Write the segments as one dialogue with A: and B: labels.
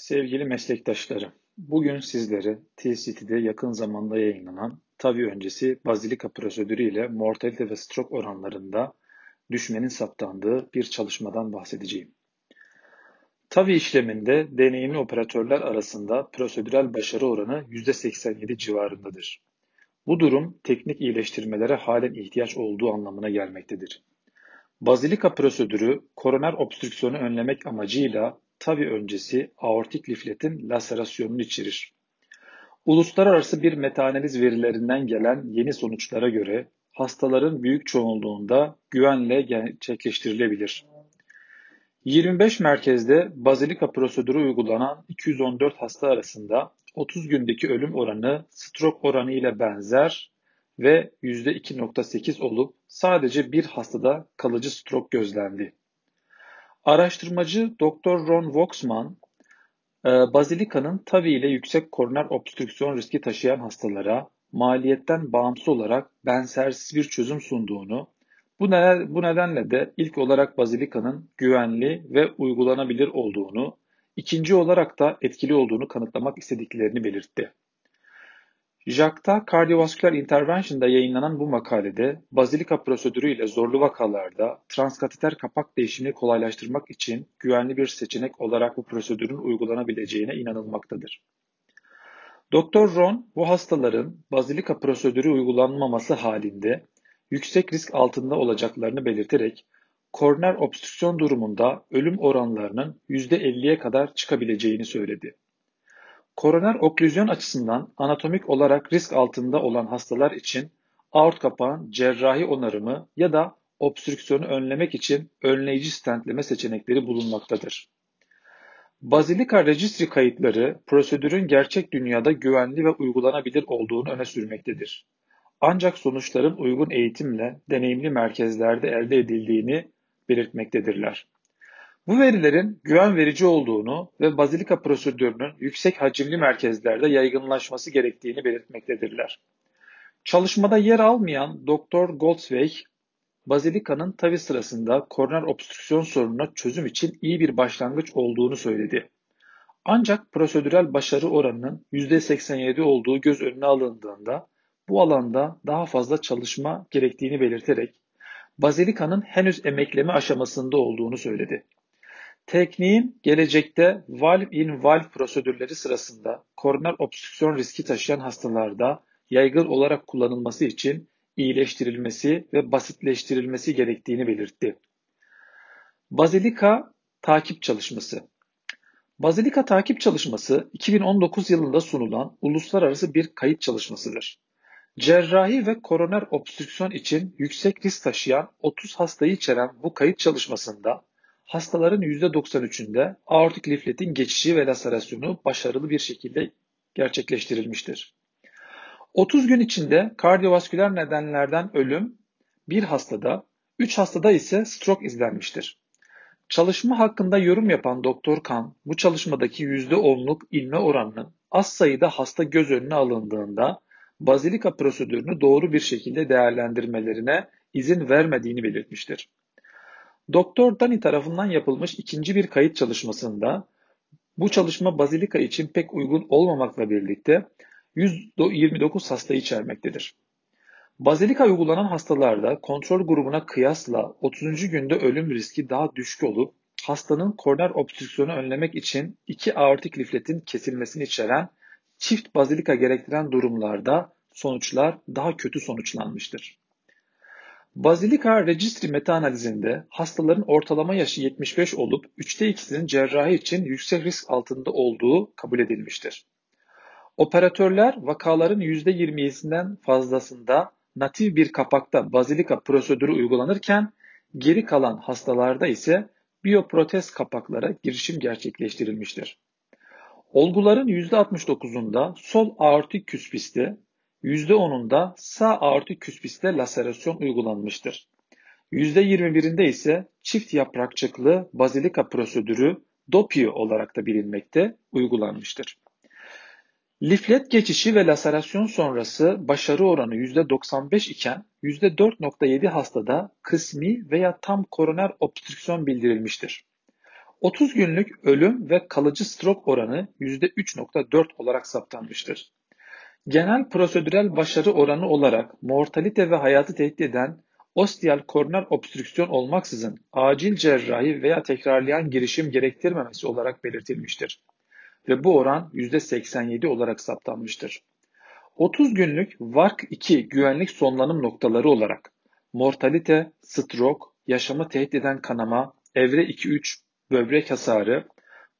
A: Sevgili meslektaşlarım, bugün sizlere T-City'de yakın zamanda yayınlanan TAVI öncesi bazilika prosedürü ile mortalite ve stroke oranlarında düşmenin saptandığı bir çalışmadan bahsedeceğim. TAVI işleminde deneyimli operatörler arasında prosedürel başarı oranı %87 civarındadır. Bu durum teknik iyileştirmelere halen ihtiyaç olduğu anlamına gelmektedir. Bazilika prosedürü koroner obstrüksiyonu önlemek amacıyla TAVI öncesi aortik lifletin laserasyonunu içerir. Uluslararası bir metaanaliz verilerinden gelen yeni sonuçlara göre hastaların büyük çoğunluğunda güvenle gerçekleştirilebilir. 25 merkezde bazilika prosedürü uygulanan 214 hasta arasında 30 gündeki ölüm oranı stroke oranı ile benzer ve %2.8 olup sadece bir hastada kalıcı stroke gözlendi. Araştırmacı Dr. Ron Waxman, e, Bazilika'nın TAVI ile yüksek koroner obstrüksiyon riski taşıyan hastalara maliyetten bağımsız olarak benzersiz bir çözüm sunduğunu, bu, neden, bu nedenle de ilk olarak Bazilika'nın güvenli ve uygulanabilir olduğunu, ikinci olarak da etkili olduğunu kanıtlamak istediklerini belirtti. JAC'ta Cardiovascular Intervention'da yayınlanan bu makalede bazilika prosedürü ile zorlu vakalarda transkateter kapak değişimini kolaylaştırmak için güvenli bir seçenek olarak bu prosedürün uygulanabileceğine inanılmaktadır. Doktor Ron bu hastaların bazilika prosedürü uygulanmaması halinde yüksek risk altında olacaklarını belirterek koroner obstrüksiyon durumunda ölüm oranlarının %50'ye kadar çıkabileceğini söyledi. Koroner oklüzyon açısından anatomik olarak risk altında olan hastalar için aort kapağın cerrahi onarımı ya da obstrüksiyonu önlemek için önleyici stentleme seçenekleri bulunmaktadır. Bazilika registri kayıtları prosedürün gerçek dünyada güvenli ve uygulanabilir olduğunu öne sürmektedir. Ancak sonuçların uygun eğitimle deneyimli merkezlerde elde edildiğini belirtmektedirler. Bu verilerin güven verici olduğunu ve bazilika prosedürünün yüksek hacimli merkezlerde yaygınlaşması gerektiğini belirtmektedirler. Çalışmada yer almayan Dr. Goldsweig, bazilika'nın tavi sırasında koroner obstrüksiyon sorununa çözüm için iyi bir başlangıç olduğunu söyledi. Ancak prosedürel başarı oranının %87 olduğu göz önüne alındığında bu alanda daha fazla çalışma gerektiğini belirterek bazilika'nın henüz emekleme aşamasında olduğunu söyledi. Tekniğin gelecekte valve-in-valve prosedürleri sırasında koroner obstrüksiyon riski taşıyan hastalarda yaygın olarak kullanılması için iyileştirilmesi ve basitleştirilmesi gerektiğini belirtti. Bazilika takip çalışması Bazilika takip çalışması 2019 yılında sunulan uluslararası bir kayıt çalışmasıdır. Cerrahi ve koroner obstrüksiyon için yüksek risk taşıyan 30 hastayı içeren bu kayıt çalışmasında hastaların %93'ünde aortik lifletin geçişi ve laserasyonu başarılı bir şekilde gerçekleştirilmiştir. 30 gün içinde kardiyovasküler nedenlerden ölüm bir hastada, 3 hastada ise stroke izlenmiştir. Çalışma hakkında yorum yapan Doktor Kan, bu çalışmadaki %10'luk ilme oranının az sayıda hasta göz önüne alındığında bazilika prosedürünü doğru bir şekilde değerlendirmelerine izin vermediğini belirtmiştir. Doktor Dani tarafından yapılmış ikinci bir kayıt çalışmasında bu çalışma bazilika için pek uygun olmamakla birlikte 129 hasta içermektedir. Bazilika uygulanan hastalarda kontrol grubuna kıyasla 30. günde ölüm riski daha düşük olup hastanın koroner obstrüksiyonu önlemek için iki aortik lifletin kesilmesini içeren çift bazilika gerektiren durumlarda sonuçlar daha kötü sonuçlanmıştır. Bazilika Registry meta-analizinde hastaların ortalama yaşı 75 olup 3'te 2'sinin cerrahi için yüksek risk altında olduğu kabul edilmiştir. Operatörler vakaların %27'sinden fazlasında natif bir kapakta bazilika prosedürü uygulanırken geri kalan hastalarda ise biyoprotez kapaklara girişim gerçekleştirilmiştir. Olguların %69'unda sol aortik küspiste %10'unda sağ aortik küspiste laserasyon uygulanmıştır. %21'inde ise çift yaprakçıklı bazilika prosedürü Doppio olarak da bilinmekte uygulanmıştır. Liflet geçişi ve laserasyon sonrası başarı oranı %95 iken %4.7 hastada kısmi veya tam koroner obstrüksiyon bildirilmiştir. 30 günlük ölüm ve kalıcı strok oranı %3.4 olarak saptanmıştır. Genel prosedürel başarı oranı olarak mortalite ve hayatı tehdit eden ostial koroner obstrüksiyon olmaksızın acil cerrahi veya tekrarlayan girişim gerektirmemesi olarak belirtilmiştir. Ve bu oran %87 olarak saptanmıştır. 30 günlük VARK-2 güvenlik sonlanım noktaları olarak mortalite, stroke, yaşamı tehdit eden kanama, evre 2-3 böbrek hasarı,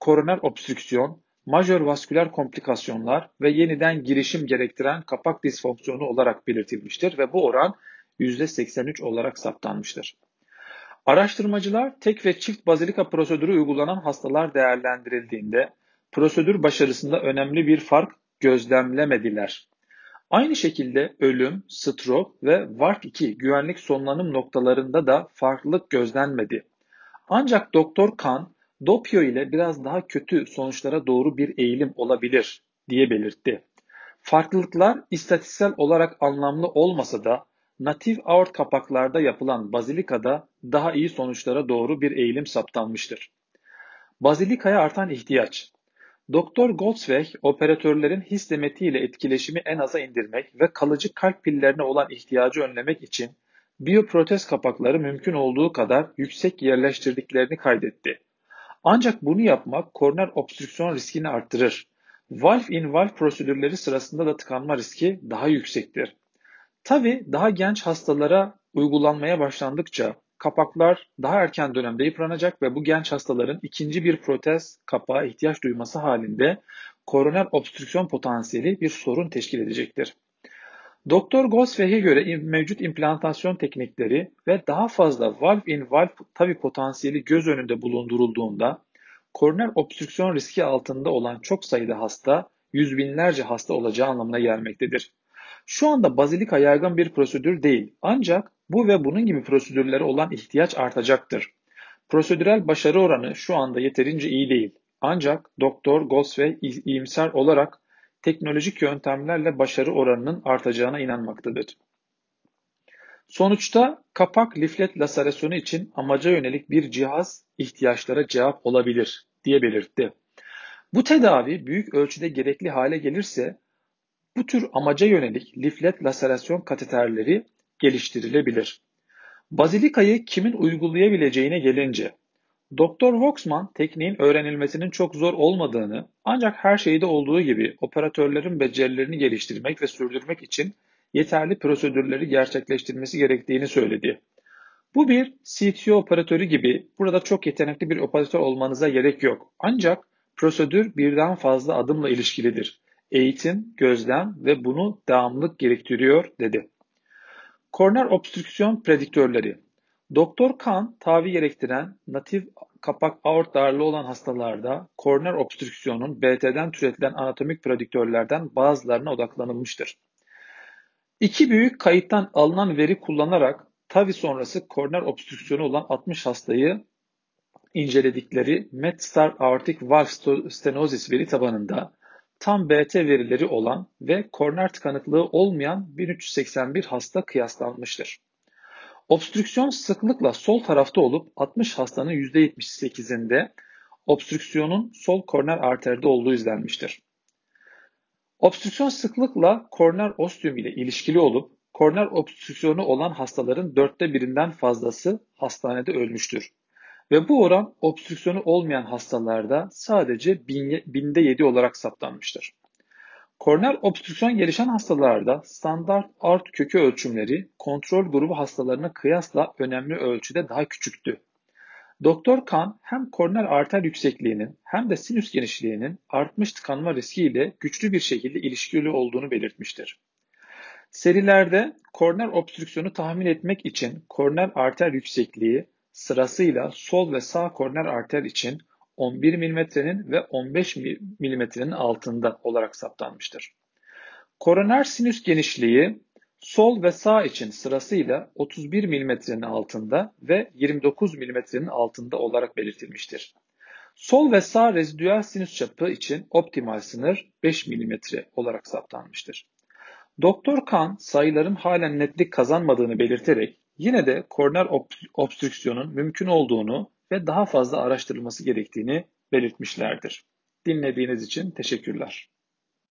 A: koroner obstrüksiyon, majör vasküler komplikasyonlar ve yeniden girişim gerektiren kapak disfonksiyonu olarak belirtilmiştir ve bu oran %83 olarak saptanmıştır. Araştırmacılar tek ve çift bazilika prosedürü uygulanan hastalar değerlendirildiğinde prosedür başarısında önemli bir fark gözlemlemediler. Aynı şekilde ölüm, stroke ve VARK2 güvenlik sonlanım noktalarında da farklılık gözlenmedi. Ancak Doktor Kan, Dopio ile biraz daha kötü sonuçlara doğru bir eğilim olabilir diye belirtti. Farklılıklar istatistiksel olarak anlamlı olmasa da natif aort kapaklarda yapılan bazilikada daha iyi sonuçlara doğru bir eğilim saptanmıştır. Bazilikaya artan ihtiyaç Doktor Goldsweg, operatörlerin his ile etkileşimi en aza indirmek ve kalıcı kalp pillerine olan ihtiyacı önlemek için biyoprotez kapakları mümkün olduğu kadar yüksek yerleştirdiklerini kaydetti. Ancak bunu yapmak koroner obstrüksiyon riskini arttırır. Valve-in-valve prosedürleri sırasında da tıkanma riski daha yüksektir. Tabi daha genç hastalara uygulanmaya başlandıkça kapaklar daha erken dönemde yıpranacak ve bu genç hastaların ikinci bir protez kapağa ihtiyaç duyması halinde koroner obstrüksiyon potansiyeli bir sorun teşkil edecektir. Doktor Gosweg'e göre mevcut implantasyon teknikleri ve daha fazla valve-in-valve tabi potansiyeli göz önünde bulundurulduğunda koroner obstrüksiyon riski altında olan çok sayıda hasta yüz binlerce hasta olacağı anlamına gelmektedir. Şu anda bazilika yaygın bir prosedür değil ancak bu ve bunun gibi prosedürlere olan ihtiyaç artacaktır. Prosedürel başarı oranı şu anda yeterince iyi değil. Ancak Doktor Gosway iyimser olarak teknolojik yöntemlerle başarı oranının artacağına inanmaktadır. Sonuçta kapak liflet laserasyonu için amaca yönelik bir cihaz ihtiyaçlara cevap olabilir diye belirtti. Bu tedavi büyük ölçüde gerekli hale gelirse bu tür amaca yönelik liflet laserasyon kateterleri geliştirilebilir. Bazilikayı kimin uygulayabileceğine gelince, Doktor Hoxman tekniğin öğrenilmesinin çok zor olmadığını ancak her şeyde olduğu gibi operatörlerin becerilerini geliştirmek ve sürdürmek için yeterli prosedürleri gerçekleştirmesi gerektiğini söyledi. Bu bir CTO operatörü gibi burada çok yetenekli bir operatör olmanıza gerek yok. Ancak prosedür birden fazla adımla ilişkilidir. Eğitim, gözlem ve bunu devamlılık gerektiriyor dedi. Koroner obstrüksiyon prediktörleri. Doktor Kahn, tavi gerektiren natif kapak aort darlığı olan hastalarda koroner obstrüksiyonun BT'den türetilen anatomik prediktörlerden bazılarına odaklanılmıştır. İki büyük kayıttan alınan veri kullanarak TAVI sonrası koroner obstrüksiyonu olan 60 hastayı inceledikleri MedStar Aortic Valve Stenosis veri tabanında tam BT verileri olan ve koroner tıkanıklığı olmayan 1381 hasta kıyaslanmıştır. Obstrüksiyon sıklıkla sol tarafta olup 60 hastanın %78'inde obstrüksiyonun sol koroner arterde olduğu izlenmiştir. Obstrüksiyon sıklıkla koroner ostium ile ilişkili olup koroner obstrüksiyonu olan hastaların dörtte birinden fazlası hastanede ölmüştür. Ve bu oran obstrüksiyonu olmayan hastalarda sadece binde 7 olarak saptanmıştır. Koroner obstrüksiyon gelişen hastalarda standart art kökü ölçümleri kontrol grubu hastalarına kıyasla önemli ölçüde daha küçüktü. Doktor Kan hem koroner arter yüksekliğinin hem de sinüs genişliğinin artmış tıkanma riskiyle güçlü bir şekilde ilişkili olduğunu belirtmiştir. Serilerde koroner obstrüksiyonu tahmin etmek için koroner arter yüksekliği sırasıyla sol ve sağ koroner arter için 11 mm'nin ve 15 mm'nin altında olarak saptanmıştır. Koroner sinüs genişliği sol ve sağ için sırasıyla 31 mm'nin altında ve 29 mm'nin altında olarak belirtilmiştir. Sol ve sağ rezidüel sinüs çapı için optimal sınır 5 mm olarak saptanmıştır. Doktor Kahn sayıların halen netlik kazanmadığını belirterek yine de koroner obstrüksiyonun mümkün olduğunu ve daha fazla araştırılması gerektiğini belirtmişlerdir. Dinlediğiniz için teşekkürler.